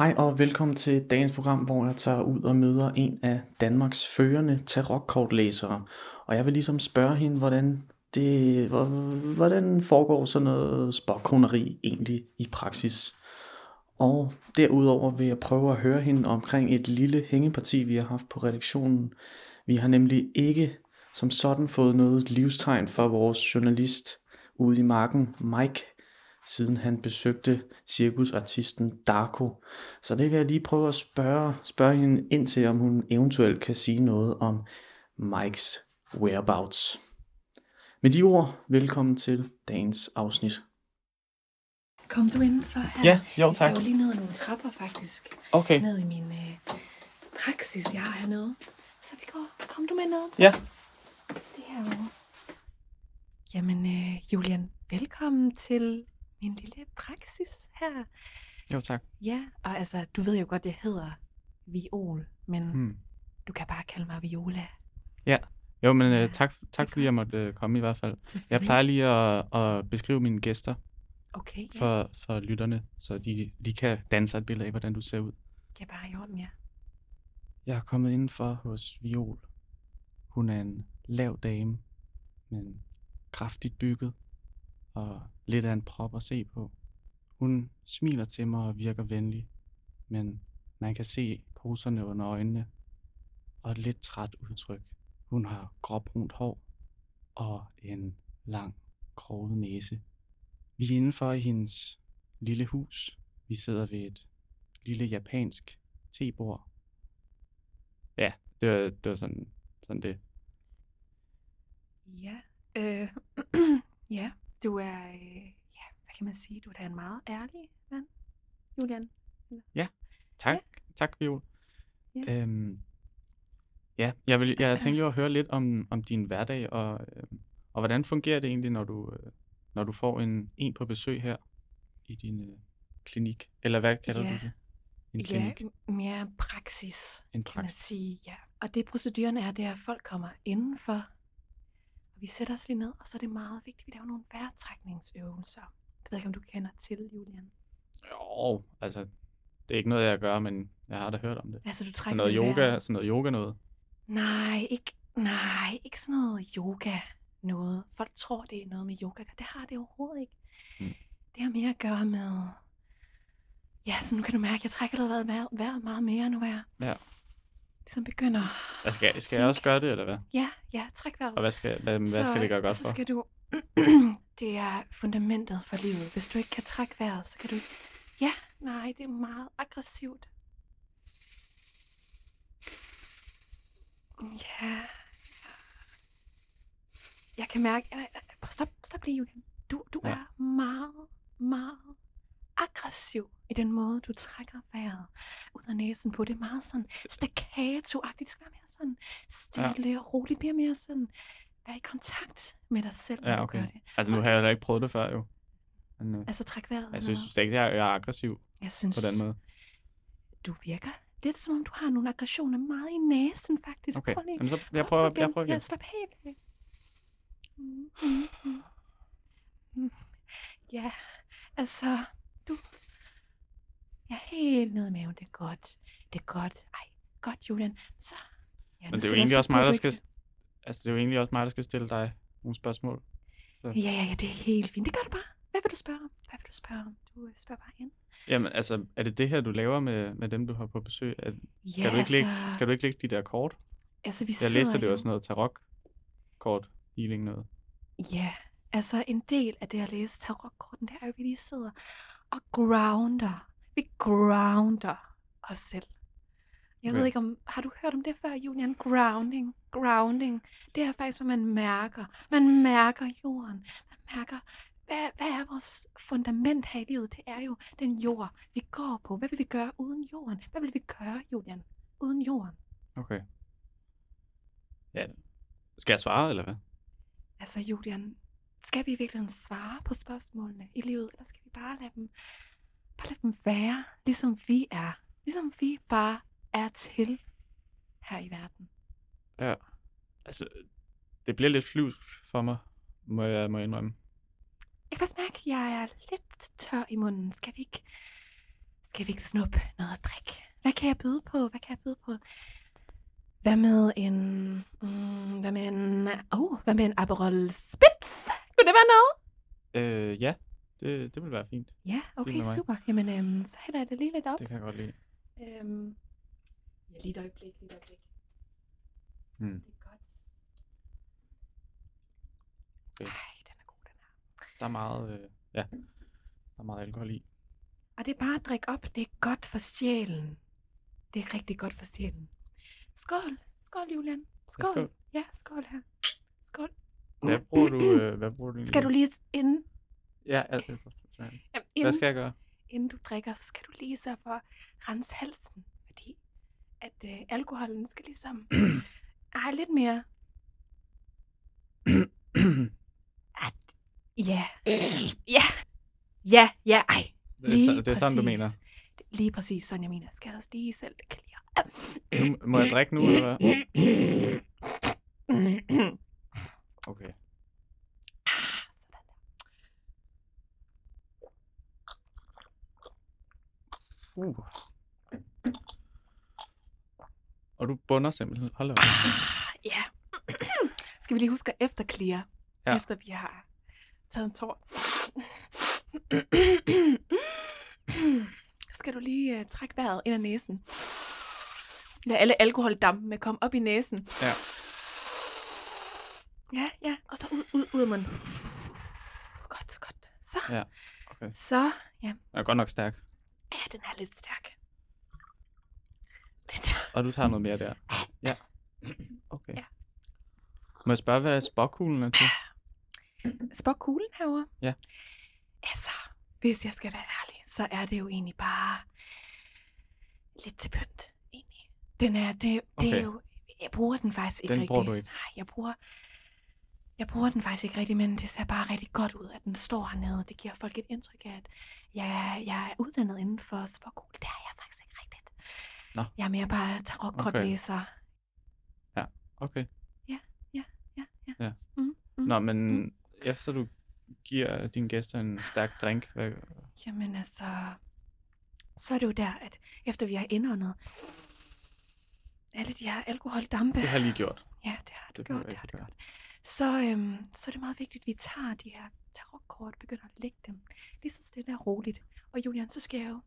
Hej og velkommen til dagens program, hvor jeg tager ud og møder en af Danmarks førende tarotkortlæsere. Og jeg vil ligesom spørge hende, hvordan det, hvordan foregår sådan noget spokkoneri egentlig i praksis. Og derudover vil jeg prøve at høre hende omkring et lille hængeparti, vi har haft på redaktionen. Vi har nemlig ikke som sådan fået noget livstegn fra vores journalist ude i marken, Mike, siden han besøgte cirkusartisten Darko. Så det vil jeg lige prøve at spørge, spørge hende ind til, om hun eventuelt kan sige noget om Mikes whereabouts. Med de ord, velkommen til dagens afsnit. Kom du indenfor her? Ja, jo tak. Jeg skal jo lige ned ad nogle trapper faktisk. Okay. Ned i min øh, praksis, jeg har hernede. Så vi går. Kom du med ned? Ja. Det herovre. Jamen, øh, Julian, velkommen til min lille praksis her. Jo tak. Ja, og altså, du ved jo godt, jeg hedder Viol, men. Hmm. du kan bare kalde mig Viola. Ja. Jo, men øh, tak, tak fordi jeg måtte øh, komme i hvert fald. Jeg plejer lige at, at beskrive mine gæster Okay, ja. for, for lytterne, så de, de kan danse et billede af, hvordan du ser ud. Ja, bare i orden, ja. Jeg er kommet indenfor hos Viol. Hun er en lav dame, men kraftigt bygget og lidt af en prop at se på. Hun smiler til mig og virker venlig, men man kan se poserne under øjnene og et lidt træt udtryk. Hun har gråbrunt hår og en lang, kroget næse. Vi er indenfor i hendes lille hus. Vi sidder ved et lille japansk tebord. Ja, det var, det var sådan, sådan det. Ja, øh, ja, du er, øh, ja, hvad kan man sige, du er da en meget ærlig mand, Julian. Tak, Ja. tak Viol. Ja. Øhm, ja, jeg, vil, jeg tænkte jo at høre lidt om, om din hverdag, og, øhm, og hvordan fungerer det egentlig, når du, øh, når du får en, en på besøg her i din øh, klinik? Eller hvad kalder Ja. du det? En klinik? Ja, mere praksis, En kan man praksis. sige, ja. Og det proceduren er, det er, at folk kommer indenfor, vi sætter os lige ned, og så er det meget vigtigt, at vi laver nogle vejrtrækningsøvelser. Det ved jeg ikke, om du kender til, Julian. Jo, altså, det er ikke noget, jeg gør, men jeg har da hørt om det. Altså, du Sådan trækker noget lidt yoga, vejret. sådan noget yoga noget. Nej, ikke, nej, ikke sådan noget yoga noget. Folk tror, det er noget med yoga. Det har det overhovedet ikke. Mm. Det har mere at gøre med... Ja, så nu kan du mærke, at jeg trækker allerede vejret, meget mere nu er. Ja. Det som begynder... Jeg skal, skal jeg også gøre det, eller hvad? Ja, ja, træk vejret. Og hvad skal, hvad, hvad skal det gøre godt så for? skal du... det er fundamentet for livet. Hvis du ikke kan trække vejret, så kan du. Ja, nej, det er meget aggressivt. Ja. Jeg kan mærke... Nej, Stop, stop lige, Julian. Du, du ja. er meget, meget aggressiv i den måde, du trækker vejret ud af næsen på. Det er meget sådan staccato-agtigt. Det skal være mere sådan stille og roligt. Bliver mere sådan... Vær i kontakt med dig selv, når Ja, du okay. gør det. Altså, nu har jeg heller ikke prøvet det før, jo. Men, øh, Altså træk vejret. jeg synes ikke, jeg jeg er aggressiv jeg synes, på den måde. du virker lidt som om, du har nogle aggressioner meget i næsen, faktisk. Okay, Prøv lige. Jamen, så jeg prøv prøver, jeg igen. prøver Ja, igen. slap helt af. Mm, mm. Mm. Ja, altså, du... Jeg er helt nede i maven. Det er godt. Det er godt. Ej, godt, Julian. Så... Ja, Men det er jo egentlig også mig, der skal... Altså, det er jo egentlig også mig, der skal stille dig nogle spørgsmål. Ja, ja, ja, det er helt fint. Det gør du bare. Hvad vil du spørge om? Hvad vil du spørge om? Du øh, spørger bare ind. Jamen, altså, er det det her, du laver med, med dem, du har på besøg? Er, Ja, skal, du ikke lægge, altså, skal du ikke lægge de der kort? altså, vi Jeg læste, det jo- sådan noget tarot-kort, healing noget. Ja, altså en del af det at læse tarotkorten, det er jo, at vi lige sidder og grounder. Vi grounder os selv. Jeg ved ikke om, har du hørt om det før, Julian? Grounding. Grounding. Det er faktisk, hvor man mærker. Man mærker jorden. Man mærker, hvad, hvad er vores fundament her i livet? Det er jo den jord, vi går på. Hvad vil vi gøre uden jorden? Hvad vil vi gøre, Julian, uden jorden? Okay. Ja. Skal jeg svare, eller hvad? Altså, Julian, skal vi virkelig svare på spørgsmålene i livet, eller skal vi bare lade dem, bare lade dem være, ligesom vi er? Ligesom vi bare er til her i verden. Ja. Altså, det bliver lidt flyvsk for mig, må jeg må jeg indrømme. Jeg kan faktisk mærke, at jeg er lidt tør i munden. Skal vi ikke, skal vi ikke snuppe noget at drikke? Hvad kan jeg byde på? Hvad kan jeg byde på? Hvad med en... Mm, hvad med en... Oh, hvad med en Aperol Spitz? Kunne det være noget? Øh, ja, det, det vil være fint. Ja, okay, mig. super. Jamen, øhm, så hælder jeg det lige lidt op. Det kan jeg godt lide. Øhm, ja, lige et øjeblik, lige et øjeblik. Mm. Det er godt. Okay. Ej, den er god, den her. Der er meget, øh, ja, der er meget alkohol i. Og det er bare at drikke op. Det er godt for sjælen. Det er rigtig godt for sjælen. Skål. Skål, Julian. Skål. skål. Ja, skål her. Skål. Hvad bruger du, øh, hvad bruger du? Skal du lige inden, Ja, alt det. jamen, Hvad skal jeg gøre? inden du drikker, så skal du lige sørge for at rense halsen. Fordi at øh, alkoholen skal ligesom... Ej, lidt mere. At, ja. Ja. Ja, ja, ej. Det er, Lige så, det er sådan, du mener. Lige præcis sådan, jeg mener. Jeg skal også lige selv det clear. Nu, må jeg drikke nu, eller hvad? Okay. Sådan der. Uh. Og du bunder simpelthen. Hold op. Ah, Ja. Skal vi lige huske at efterclear, Ja. efter vi har taget en tår. Skal du lige uh, trække vejret ind ad næsen. Lad alle alkoholdampene komme op i næsen. Ja. Ja, ja. Og så ud, ud, ud af munden. Godt, godt. Så. Ja, okay. Så, ja. Den er godt nok stærk. Ja, den er lidt stærk. Lidt. Og du tager noget mere der. Ja. Okay. Ja. Må jeg spørge, hvad spåkuglen er til? Spok kuglen herovre? Ja. Altså, hvis jeg skal være ærlig, så er det jo egentlig bare lidt til pynt, egentlig. Den er, det, det Okay. er jo, jeg bruger den faktisk ikke Den rigtig. bruger du ikke? Nej, jeg bruger, jeg bruger den faktisk ikke rigtig, men det ser bare rigtig godt ud, at den står hernede. Det giver folk et indtryk af, at jeg, jeg er uddannet inden for spokkugle. Det er jeg faktisk ikke rigtigt. Nå. Jeg er mere bare tarotkortlæser. Okay. Ja, ja, ja. Ja. Mm, mm. Nå, men efter du giver dine gæster en stærk drink, hvad, Jamen altså, så er det jo der, at efter vi har indåndet alle de her alkoholdampe, det har jeg lige gjort. ja, det har du Det gjort, det har du gjort, så, øhm, så er det meget vigtigt, at vi tager de her tarotkort og begynder at lægge dem lige så stille og roligt. Og Julian, så skal jeg jo,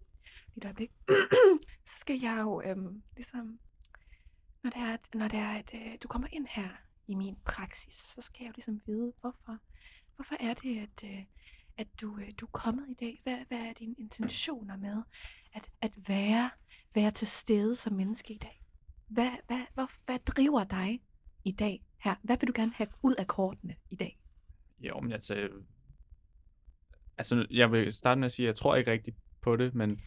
lige et øjeblik, så skal jeg jo øhm, ligesom, når det er, når det er, at øh, du kommer ind her i min praksis, så skal jeg jo ligesom vide, hvorfor, hvorfor er det, at, øh, at du, øh, du er kommet i dag? Hvad, hvad er dine intentioner med at, at være, være til stede som menneske i dag? Hvad, hvad, hvor, hvad driver dig i dag her? Hvad vil du gerne have ud af kortene i dag? Jo, men altså... Altså, jeg vil starte med at sige, at jeg tror ikke rigtig på det, men, men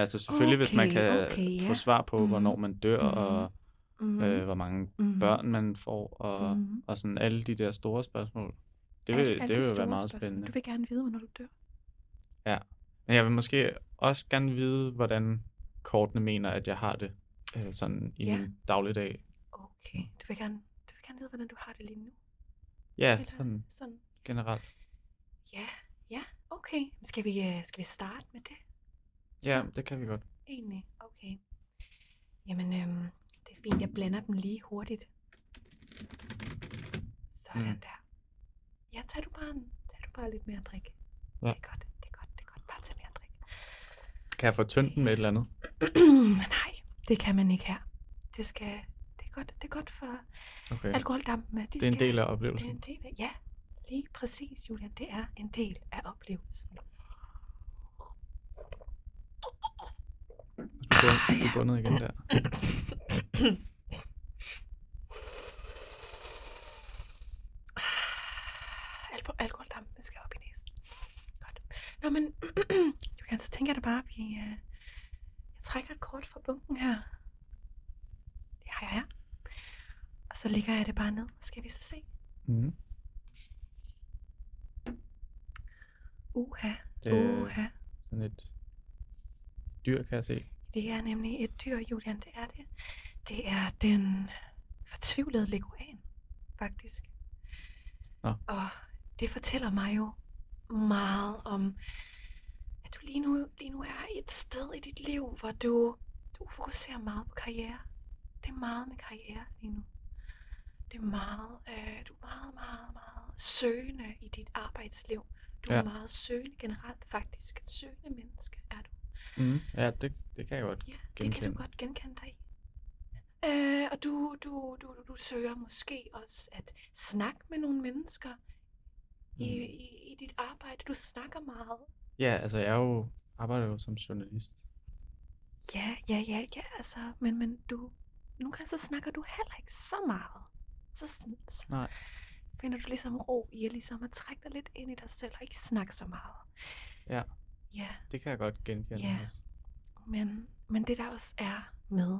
altså selvfølgelig, hvis man Okay, kan okay, ja. få svar på, Mhm. hvornår man dør, Mhm. og Mm. øh, hvor mange Mhm. børn man får, og, Mhm. og sådan alle de der store spørgsmål. Det vil, Alle- det de vil være meget spørgsmål. spændende. Du vil gerne vide, hvornår du dør. Men jeg vil måske også gerne vide, hvordan kortene mener, at jeg har det øh, sådan i Ja. min dagligdag. Okay. Du vil gerne, vide, hvordan du har det lige nu. Ja, Eller sådan sådan. generelt. Ja, ja, okay. Skal vi, øh, skal vi starte med det? Ja, Så, det kan vi godt. egentlig, okay. Jamen, øhm, det er fint, jeg blander dem lige hurtigt. Sådan Mm. der. Ja, tag du bare, en, tag du bare lidt mere drik. Ja. Det er godt, det er godt, det er godt. Bare tag mere drik. Kan jeg få tyndt den med et eller andet? Nej, det kan man ikke her. Det skal, godt, det er godt for Okay. ja. alkoholdampene. De Det er en del af Det er oplevelsen. en del af, ja, lige præcis, Julian. Det er en del af oplevelsen. Du er er bundet igen der. Alko- alkoholdampen skal op i næsen. Godt. Nå, men Julian, så tænker jeg da bare, at vi... Øh, jeg trækker et kort fra bunken her. Det har jeg her. Og så lægger jeg det bare ned. Skal vi så se? Mm. Uha, Det- uha. Sådan et dyr, kan jeg se. Det er nemlig et dyr, Julian. Det er det. Det er den fortvivlede leguan, faktisk. Nå. Og det fortæller mig jo meget om, at du lige nu, lige nu er et sted i dit liv, hvor du, du fokuserer meget på karriere. Det er meget med karriere lige nu. Det er meget, øh, du er meget, meget, meget søgende i dit arbejdsliv. Du ja. Er meget søgende generelt, faktisk. Et søgende menneske er du. Mm. Ja, det, det kan jeg godt Ja, det kan genkende. du godt genkende dig i. Øh, og du, du, du, du, søger måske også at snakke med nogle mennesker i, Mm. i, i dit arbejde. Du snakker meget. Ja, altså jeg er jo, arbejder jo som journalist. Ja, ja, ja, ja, altså, men, men du, nogle gange så snakker du heller ikke så meget så, så Nej. finder du ligesom ro i at, ligesom at trække dig lidt ind i dig selv og ikke snakke så meget. Ja. Ja. Det kan jeg godt genkende. Ja. Men, men det der også er med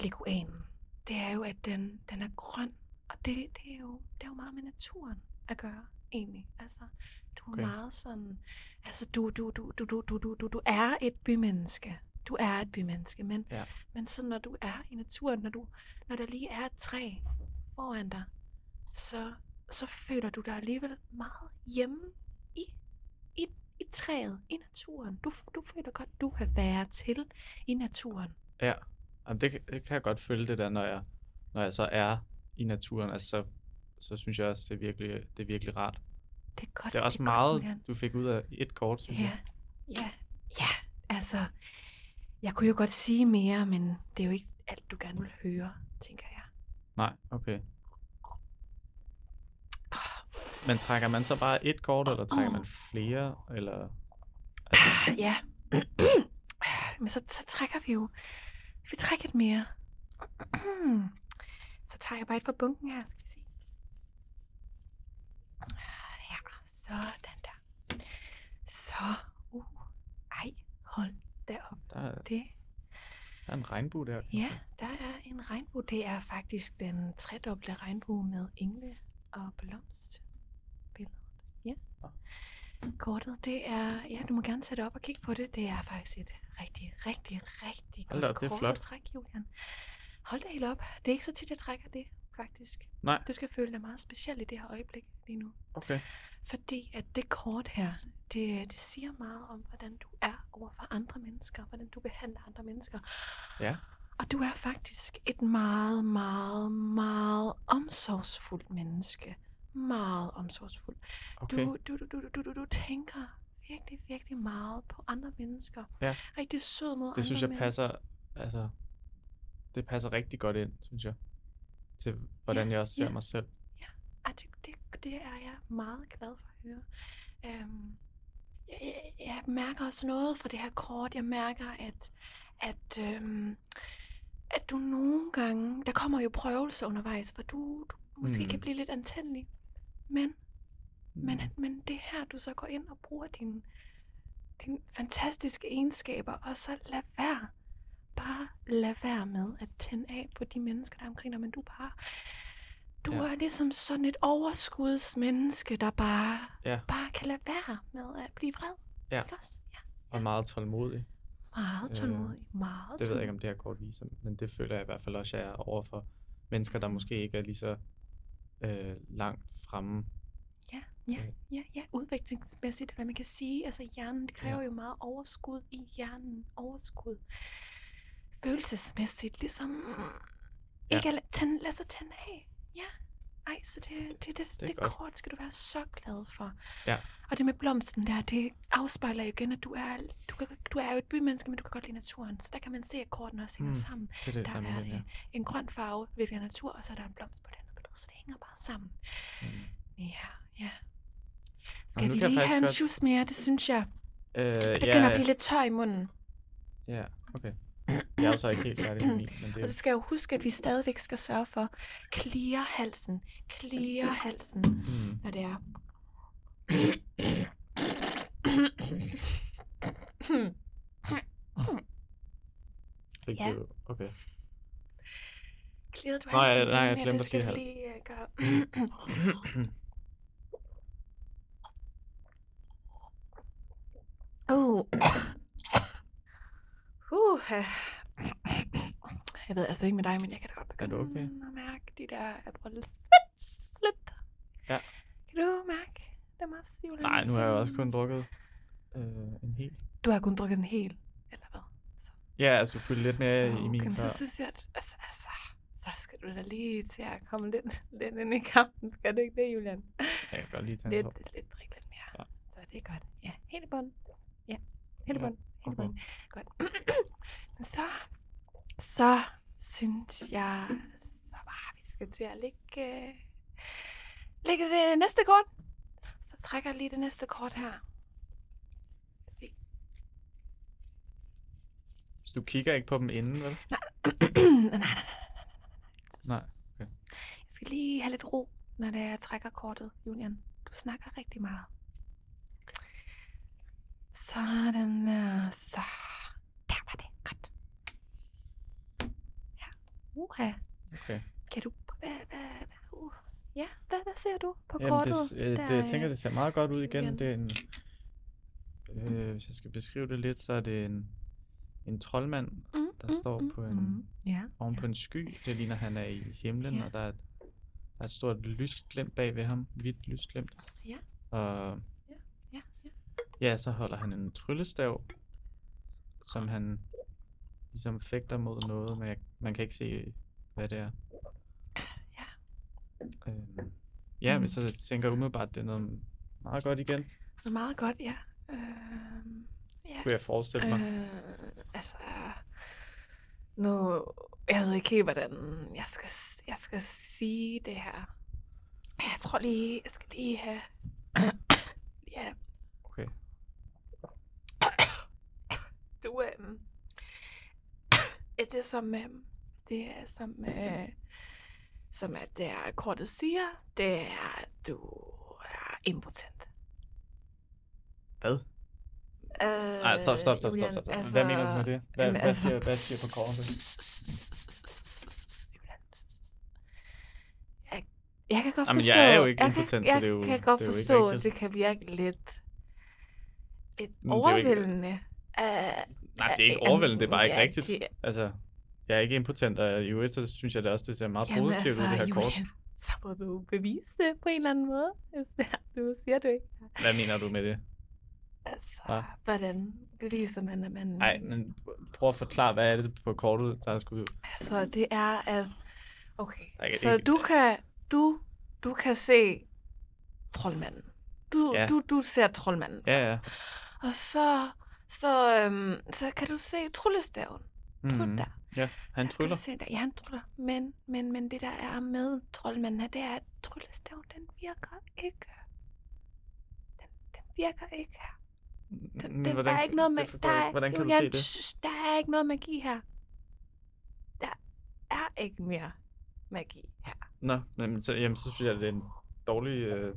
leguanen, det er jo, at den, den er grøn, og det, det, er jo, det er jo meget med naturen at gøre egentlig. Altså, du er okay. meget sådan, altså du, du, du, du, du, du, du, du er et bymenneske, du er et bymenneske, men, Ja. men så når du er i naturen, når, du, når der lige er et træ foran dig, så, så føler du dig alligevel meget hjemme i, i, i træet, i naturen. Du, du føler godt, du kan være til i naturen. Ja, Jamen, det, kan- det kan jeg godt føle det der, når jeg, når jeg så er i naturen. Altså, så, så synes jeg også, det er virkelig, det er virkelig rart. Det er godt. Det er også godt, meget, Julian. du fik ud af et kort, Ja, ja, ja. Altså, jeg kunne jo godt sige mere, men det er jo ikke alt, du gerne vil høre, tænker jeg. Nej, okay. Men trækker man så bare et kort, eller trækker man flere? Eller... Altså, Ja. Men så, så trækker vi jo. Vi trækker et mere. Så tager jeg bare et fra bunken her, skal vi se. Her, sådan der. Så, uh, ej, hold derop. Der, er, Det, der er en regnbue der. ja, der er en regnbue. Det er faktisk den tredobbelte regnbue med engle og blomst. Billedet. Ja. Kortet, det er, ja, du må gerne sætte op og kigge på det. Det er faktisk et rigtig, rigtig, rigtig Hold godt op, det er kort flot. trække, Julian. Hold da helt op. Det er ikke så tit, jeg trækker det, faktisk. Nej, Du skal føle dig meget speciel i det her øjeblik lige nu. okay. Fordi at det kort her, det, det siger meget om, hvordan du er over for andre mennesker, hvordan du behandler andre mennesker. Ja. Og du er faktisk et meget, meget, meget omsorgsfuldt menneske. Meget omsorgsfuld. okay. Du, du, du, du, du, du, du tænker virkelig, virkelig meget på andre mennesker. Ja. Rigtig sød mod andre Det synes jeg men- passer, altså, det passer rigtig godt ind, synes jeg. Til hvordan jeg også ser ja. mig selv. Ej, det, det, det er jeg meget glad for at høre. Øhm, jeg, jeg, jeg mærker også noget fra det her kort. Jeg mærker, at, at, øhm, at du nogle gange... Der kommer jo prøvelser undervejs, hvor du, du måske Mm. kan blive lidt antændelig. Men, men, Mm. men det er her, du så går ind og bruger dine, dine fantastiske egenskaber, og så lad være. Bare lad være med at tænde af på de mennesker, der er omkring dig, men du bare... Du Ja. er ligesom sådan et overskudsmenneske, der bare, Ja. bare kan lade være med at blive vred. Ja. Ikke også? Ja. Og meget tålmodig. Meget Øh, tålmodig. meget Det ved jeg ikke, tålmodig. om det her kort viser, men det føler jeg i hvert fald også, jeg er over for mennesker, der måske ikke er lige så øh, langt fremme. Ja, ja, Øh. ja, ja, udviklingsmæssigt, hvad man kan sige. Altså hjernen, det kræver Ja. jo meget overskud i hjernen. Overskud. Følelsesmæssigt, ligesom Ja. ikke tænde, lade sig tænde af. Ja. Ej, så det, det, det, det, det kort skal du være så glad for. Ja. Og det med blomsten der, det afspejler jo igen, at du er, du, kan, du er jo et bymenneske, men du kan godt lide naturen. Så der kan man se, at kortene også hænger Mm, sammen. Det er det Der er. Ja. en, grøn farve, hvilket er natur, og så er der en blomst på det andet billede, så det hænger bare sammen. Mm. Ja, ja. Skal nu vi lige have en godt- mere? Det synes jeg. Øh, Jeg begynder ja, at blive lidt tør i munden. ja, okay. Jeg er jo så ikke helt færdig med min, men det Og du skal jo huske, at vi stadigvæk skal sørge for clear halsen. Clear halsen, mm, når det er. fik Ja. du, okay. Clear du Nå, ja, halsen? nej, jeg Ja, glemte det at skal sige du hal- lige gøre. Uh. Uh. Jeg ved altså ikke med dig, men jeg kan da godt begynde du okay? at mærke de der april-slet. Ja. Kan du mærke dem også, Julian? Nej, nu har jeg også kun drukket øh, en hel. Du har kun drukket en hel, eller hvad? Ja, jeg skal fylde lidt mere så, i min okay, før. så synes jeg, at altså, altså, så skal du da lige til at komme lidt, lidt ind i kampen. Skal du ikke det, Julian? Jeg kan godt lige tage en Lidt, tår. lidt, lidt, drik lidt mere. Ja. Så det er godt. Ja, helt i bund. Ja, helt i Ja, bund. Helt i okay. Godt. Men så, så synes jeg, så bare, vi skal til at lægge, øh, lægge det næste kort. Så trækker jeg lige det næste kort her. Se. Du kigger ikke på dem inden, vel? nej, nej, nej, nej. Nej. Jeg skal lige have lidt ro, når det er, jeg trækker kortet, Julian. Du snakker rigtig meget. Sådan der. Så. Der var det. Godt. Ja. Uha. Okay. Kan du... Hvad, hvad, hvad, uh. Ja, hvad, hvad ser du på Jamen, kortet? det, øh, der, det, jeg tænker, øh, det ser meget godt ud igen. igen. Det er en, øh, hvis jeg skal beskrive det lidt, så er det en, en troldmand mm, der står på en- mm. Ja. oven på en sky. Det ligner, han er i himlen, Ja. og der er, et, der er et stort lysglimt bag ved ham. Hvidt lysglimt. Ja. Og Ja, ja. Ja, så holder han en tryllestav, som han ligesom fægter mod noget, men jeg, man kan ikke se, hvad det er. Ja. Øhm, ja, Mm. men så tænker jeg umiddelbart, at det er noget meget godt igen. Det er meget godt, ja. Øh, ja. Kunne jeg forestille mig. Øh, altså, nu, jeg ved ikke helt, hvordan jeg skal, jeg skal sige det her. Jeg tror lige, jeg skal lige have, lige have Okay. Du, øhm, er det som, øhm, det er som, øh, som at det er, kortet siger, det er, at du er impotent. Hvad? Øh, Nej, stop, stop, stop, stop, stop. stop. Hvad mener du med det? Hvad, jamen, hvad, altså- siger, hvad siger på kortet? Jeg, jeg kan godt Jamen, forstå... jeg er jo ikke jeg impotent, kan, så jeg det er jo- kan godt det er forstå, at det kan virke lidt, lidt Men det er jo ikke- overvældende. Uh, Nej, det er ikke overvældende, det er bare ikke rigtigt. Altså, jeg er ikke impotent, og i øvrigt, så synes jeg det også, det ser meget Jamen, positivt ud, det her altså, kort. Så må du bevise det på en eller anden måde. Du siger du ikke. Hvad mener du med det? Altså, Hva? hvordan beviser man, at man... Nej, men prøv at forklare, hvad er det på kortet, der skulle... Altså, det er, at... Okay, det- så du kan, du, du kan se troldmanden. Du, Ja. du, du ser troldmanden. Ja, ja. Og så, så, øhm, så kan du se tryllestaven. Tryl Mm. der. Ja, han Kan tryller. du se der? Ja, han tryller. Men, men, men det der er med troldmanden her, det er, at tryllestaven, den virker ikke. Den, den virker ikke her. Den, den, der er ikke noget med... der er. Hvordan kan Julian, du se det? Der er ikke noget magi her. Der er ikke mere magi her. Nå, men så, jamen, så synes jeg, det er en dårlig, øh,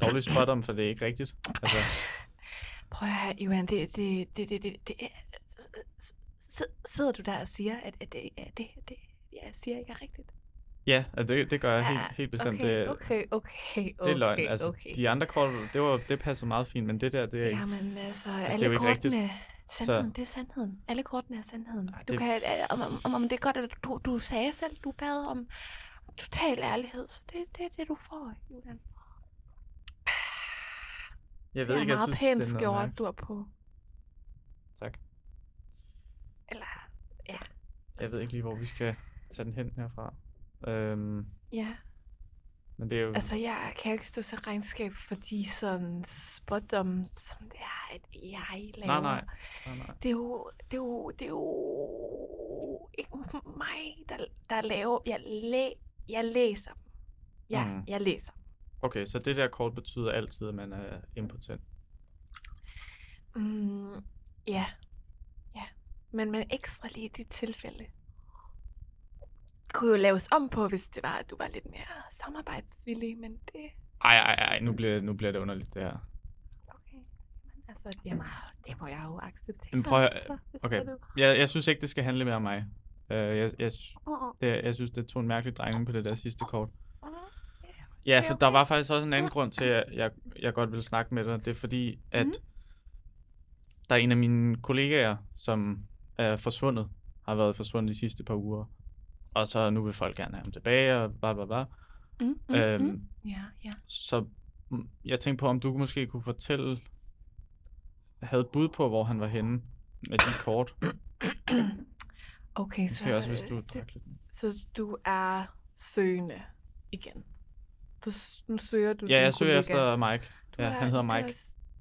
dårlig spot om, for det er ikke rigtigt. Altså, Prøv at høre, Johan, det, det, det, det, det, det er, sidder du der og siger, at, at det, at det, det, jeg siger ikke er rigtigt? ja, altså, det, det gør jeg helt, Ja, helt bestemt. Okay, det, okay, okay, det er løgn. okay, Altså, okay. de andre kort, det, var, det passer meget fint, men det der, det er ikke... Jamen altså, det er alle jo ikke rigtigt. kortene, sandheden, det er sandheden. Alle kortene er sandheden. Ej, Du det- kan, om, om, om det er godt, at du, du sagde selv, du bad om total ærlighed, så det, det er det, du får, Julian. Jeg Det ved er ikke, jeg meget synes, pænt det er skjort, mærkeligt. du har på. Tak. Eller, ja, Jeg ved ikke lige, hvor vi skal tage den hen herfra. Øhm, ja. men det er jo... Altså, jeg kan jo ikke stå til regnskab for de sådan spådom, som det er, at jeg laver. nej, nej, nej, nej. Det er jo, det er jo, det er jo ikke mig, der, der laver, jeg, læ, jeg læser dem. Ja, mm. jeg læser. Okay, så det der kort betyder altid, at man er impotent. Mm, ja, ja. Men med ekstra lige i de tilfælde. kunne jo laves om på, hvis det var, at du var lidt mere samarbejdsvillig, men det... Ej, ej, ej, nu bliver, nu bliver det underligt, det her. Okay. Men altså, jamen, det må jeg jo acceptere. Men prøv altså, okay. det. Jeg, jeg synes ikke, det skal handle mere om mig. Uh, jeg, jeg, det, jeg synes, det tog en mærkelig drejning på det der sidste kort. Ja, Okay, for der okay. var faktisk også en anden grund til, at jeg, jeg godt ville snakke med dig. Det er fordi, at Mhm. der er en af mine kollegaer, som er forsvundet, har været forsvundet de sidste par uger. Og så nu vil folk gerne have ham tilbage, og bla bla bla. Mm, mm, Øhm, mm. Ja, ja. Så mm, jeg tænkte på, om du måske kunne fortælle havde bud på, hvor han var henne med de kort. Okay, så, også, hvis du øh, lidt. så du er søgende igen. Du, nu søger du Ja, jeg søger kollega. efter Mike. Du Ja, han hedder er Mike.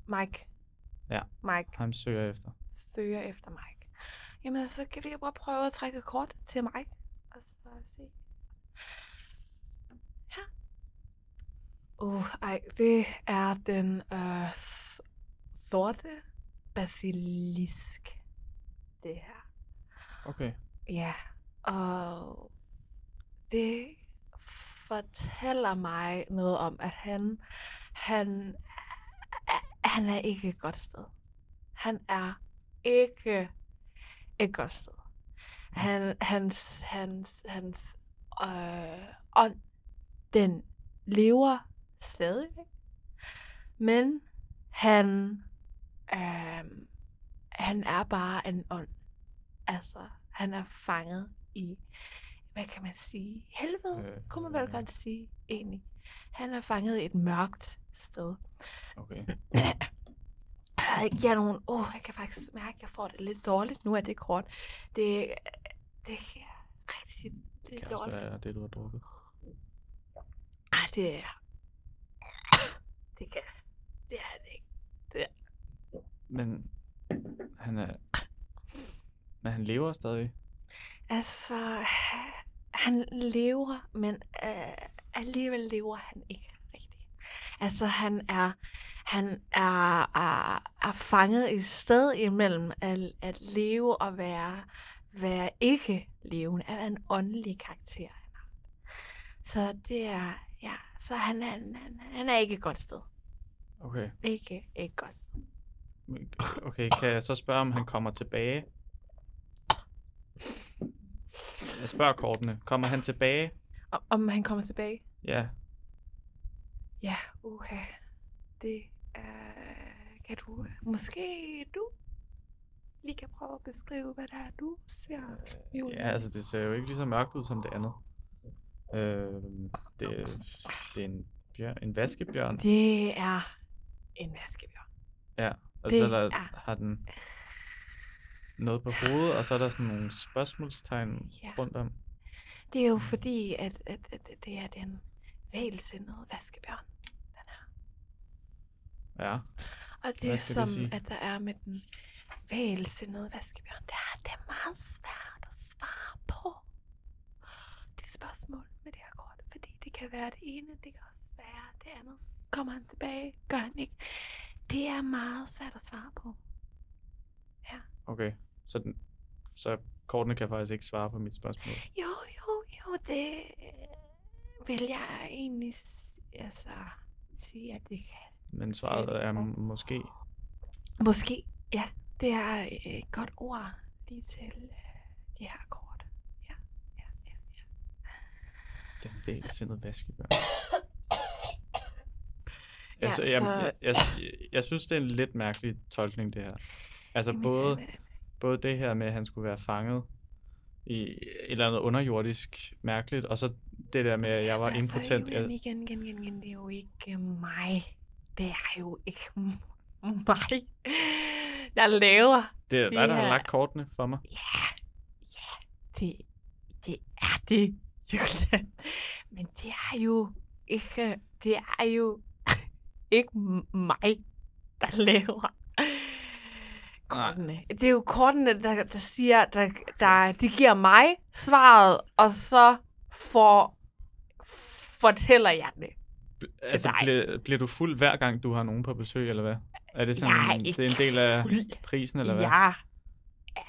Mike. Ja. Mike Ham søger efter. søger efter Mike. Jamen, så kan vi bare prøve at trække kort til Mike. Og så se. Her. Uh, ej, det er den øh, sorte basilisk. Det her. Okay. Ja, og det fortæller mig noget om, at han, han, han er ikke et godt sted. Han er ikke et godt sted. Han, hans, hans, hans øh, ånd, den lever stadig. Men han, øh, han er bare en ånd. Altså, han er fanget i, hvad kan man sige, helvede, Øh, øh, kunne man vel godt sige, egentlig. Han er fanget i et mørkt sted. Okay. Jeg giver nogen, åh, oh, jeg kan faktisk mærke, at jeg får det lidt dårligt nu af det kort. Det, det er rigtig, det Det er kan også dårligt. være det, du har drukket. Ah, det er, det kan, det er det ikke. Men han er... Men han lever stadig. Altså, han lever, men øh, alligevel lever han ikke rigtigt. Altså, han er, han er, er, er fanget et sted imellem at, at leve og være, være ikke levende, at være en åndelig karakter. Så det er, ja, så han er, han, han, han er ikke et godt sted. Okay. Ikke et godt sted. Okay, kan jeg så spørge, om han kommer tilbage? Jeg spørger kortene. Kommer han tilbage? Om, om han kommer tilbage? Ja. Ja, okay. Det er... Kan du... Måske du lige kan prøve at beskrive, hvad der er, du ser, Julie? Ja, altså det ser jo ikke lige så mørkt ud som det andet. Øh, det, det er en, bjørn, en vaskebjørn. Det er en vaskebjørn. Ja, og det så der, er- har den noget på hovedet, og så er der sådan nogle spørgsmålstegn Ja. rundt om. Det er jo fordi, at, at, at, det er den vælsindede vaskebjørn. Ja, Og det, det som sige? at der er med den vælsindede vaskebjørn, det er, det er meget svært at svare på de spørgsmål med det her kort. Fordi det kan være det ene, det kan også være det andet. Kommer han tilbage? Gør han ikke? Det er meget svært at svare på. okay. Så, den, så kortene kan faktisk ikke svare på mit spørgsmål. Jo, jo, jo, det øh, vil jeg egentlig altså, sige, at det kan. Men svaret er måske. Måske, ja. Det er et godt ord lige til øh, de her kort. Ja, ja, ja, ja. Den vælsindede vaskebjørn. Ja, Jeg, så, jeg, så- jeg, jeg, jeg synes, det er en lidt mærkelig tolkning, det her. Altså Jamen, både, øh, både det her med, at han skulle være fanget i et eller andet underjordisk mærkeligt, og så det der med, at jeg var altså, impotent. Jeg, igen, igen, igen, igen, det er jo ikke mig. Det er jo ikke mig, der laver. det er dig, der har her- lagt kortene for mig. Ja, ja, det, det er det, Julian. Men det er jo ikke, det er jo ikke mig, der laver kortene. Det er jo kortene, der, der siger, der, der, de giver mig svaret, og så for, fortæller jeg det. Altså, dig. bliver, bliver du fuld hver gang, du har nogen på besøg, eller hvad? Er det sådan, Jeg er det er en del af fuld. prisen, eller hvad? Jeg er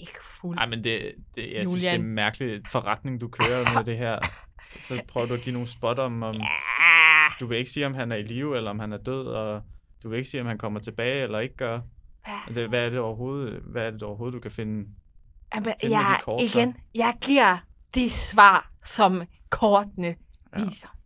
ikke fuld. Ej, men det, det, jeg synes, det er Julian. en mærkelig forretning, du kører med det her. Så prøver du at give nogle spot om, om Ja. du vil ikke sige, om han er i live, eller om han er død, og du vil ikke sige, om han kommer tilbage, eller ikke gør. Hvad? Det, hvad er det overhovedet, hvad er det overhovedet, du kan finde? Jamen, Find med de jeg, kort, igen, jeg giver de svar, som kortene Ja. viser.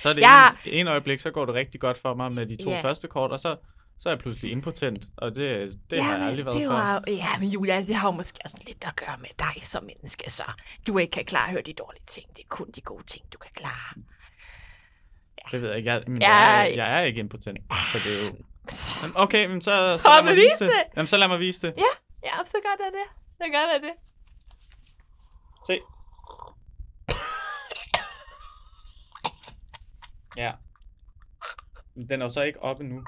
Så er det Jeg- en, en øjeblik, så går det rigtig godt for mig med de to Ja. første kort, og så, så er jeg pludselig impotent, og det, det har jeg aldrig været det før. var, Ja, men Julia, det har jo måske også lidt at gøre med dig som menneske, så du ikke kan klare at høre de dårlige ting. Det er kun de gode ting, du kan klare. Det ved jeg ikke. Jeg, men Ja. jeg, er, jeg er ikke impotent, så det er jo... Jamen, Okay, men så, så lad Kom, mig vis vise det. det. Jamen, så lad mig vise det. Ja, ja, så gør det det. Så gør det det. Se. Ja. Men den er jo så ikke oppe nu.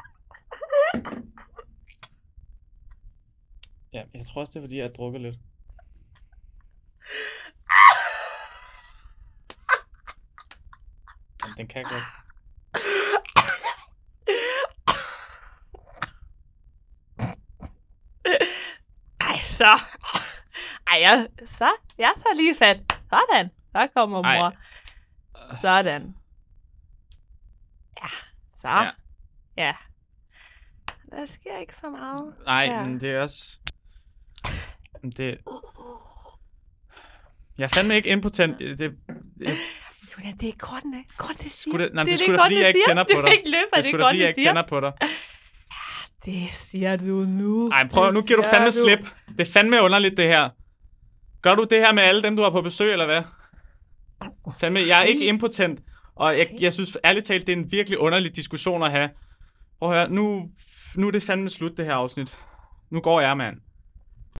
Ja, jeg tror også, det er, fordi jeg har drukket lidt. Jamen, den kan godt. Ej, så. Ej, jeg, så, jeg tager lige fat. Sådan. Så kommer Ej. mor. Sådan. Ja, så. Ja. Ja. Der sker ikke så meget. Nej, Ja. men det er også... Det... Jeg er fandme ikke impotent. Det, det, det, Julian, det er kortene. Kortene siger. Skulle det- nej, det er skulle da, fordi jeg ikke tænder det på er dig. ikke løber, det er det sgu er da, fordi jeg kortene ikke siger. tænder på dig. Det siger du nu. Ej, prøv, nu giver du Det fandme siger slip. Det er fandme underligt, det her. Gør du det her med alle dem, du har på besøg, eller hvad? Fandme, jeg er ikke impotent. Og jeg, jeg synes ærligt talt, det er en virkelig underlig diskussion at have. Prøv at høre, nu, nu er det fandme slut, det her afsnit. Nu går jeg, mand.